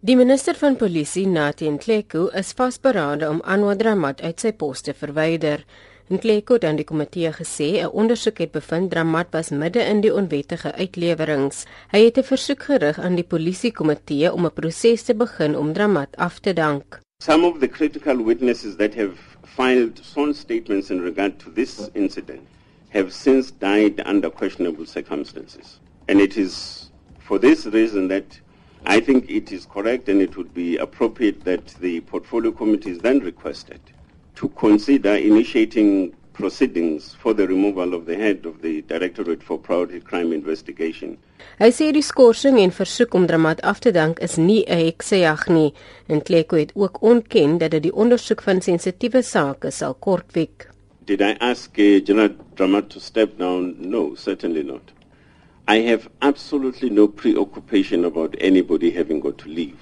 Die minister van Polisie, Nathi Nhleko, is vasberade om Anwar Dramat uit sy pos te verwyder. Nhleko het aan die komitee gesê 'n ondersoek het bevind Dramat was midde in die onwettige uitlewerings. Hy het 'n versoek gerig aan die polisiekomitee om 'n proses te begin om Dramat af te dank. Some of the critical witnesses that have filed sworn statements in regard to this incident have since died under questionable circumstances. And it is for this reason that I think it is correct and it would be appropriate that the portfolio committee is then requested to consider initiating proceedings for the removal of the head of the Directorate for Priority Crime Investigation. Hy sê die skorsing en versoek om Dramat af te dank is nie 'n heksejag nie en Kleko het ook ontken dat dit die ondersoek van sensitiewe sake sal kortwiek. Did I ask uh, General Dramat to step down? No, certainly not. I have absolutely no preoccupation about anybody having got to leave.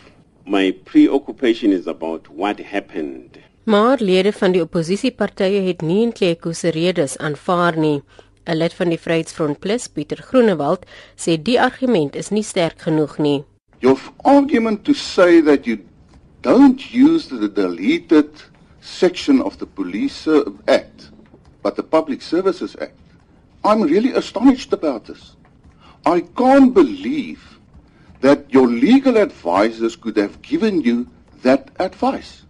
My preoccupation is about what happened Maar lede van die oppositiepartye het nie in Kleko se redes aanvaar nie. 'n Lid van die Vryheidsfront Plus, Pieter Groenewald, sê die argument is nie sterk genoeg nie. Your argument to say that you don't use the deleted section of the Police Act, but the Public Services Act. I'm really astonished about this. I can't believe that your legal advisors could have given you that advice.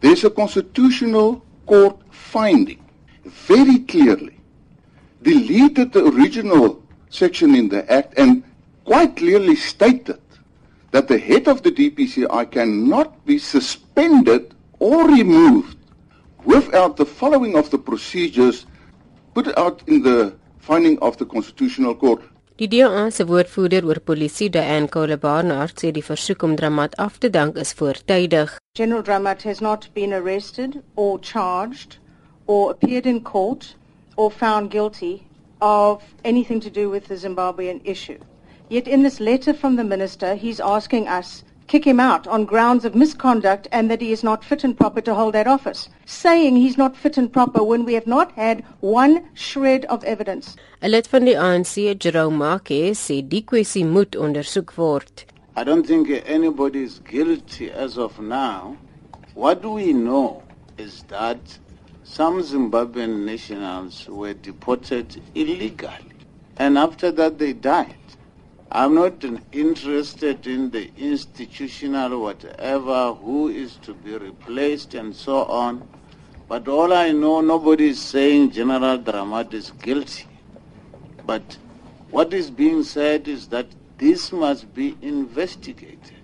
There's a constitutional court finding very clearly deleted the original section in the act and quite clearly stated that the head of the DPCI cannot be suspended or removed without the following of the procedures put out in the finding of the constitutional court Die DA se woordvoerder oor polisie, Diane Kole-Barnard, sê die versoek om Dramat af te dank is voortydig. General Dramat has not been arrested or charged or appeared in court or found guilty of anything to do with the Zimbabwean issue. Yet in this letter from the minister, he's asking us kick him out on grounds of misconduct and that he is not fit and proper to hold that office. Saying he's not fit and proper when we have not had one shred of evidence. 'n Lid van die ANC, Jerome Make, sê die kwessie moet ondersoek word. I don't think anybody is guilty as of now. What we know is that some Zimbabwean nationals were deported illegally and after that they died. I'm not interested in the institutional whatever, who is to be replaced and so on. But all I know, nobody is saying General Dramat is guilty. But what is being said is that this must be investigated.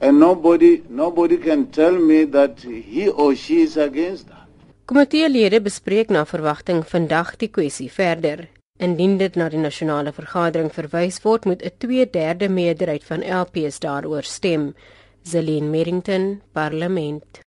And nobody, nobody can tell me that he or she is against that. Komiteelede bespreek na verwagting vandag die kwessie verder. Indien dit na die nasionale vergadering verwys word, moet 'n 2/3 meerderheid van LPs daaroor stem. Zelin Merrington, Parlement.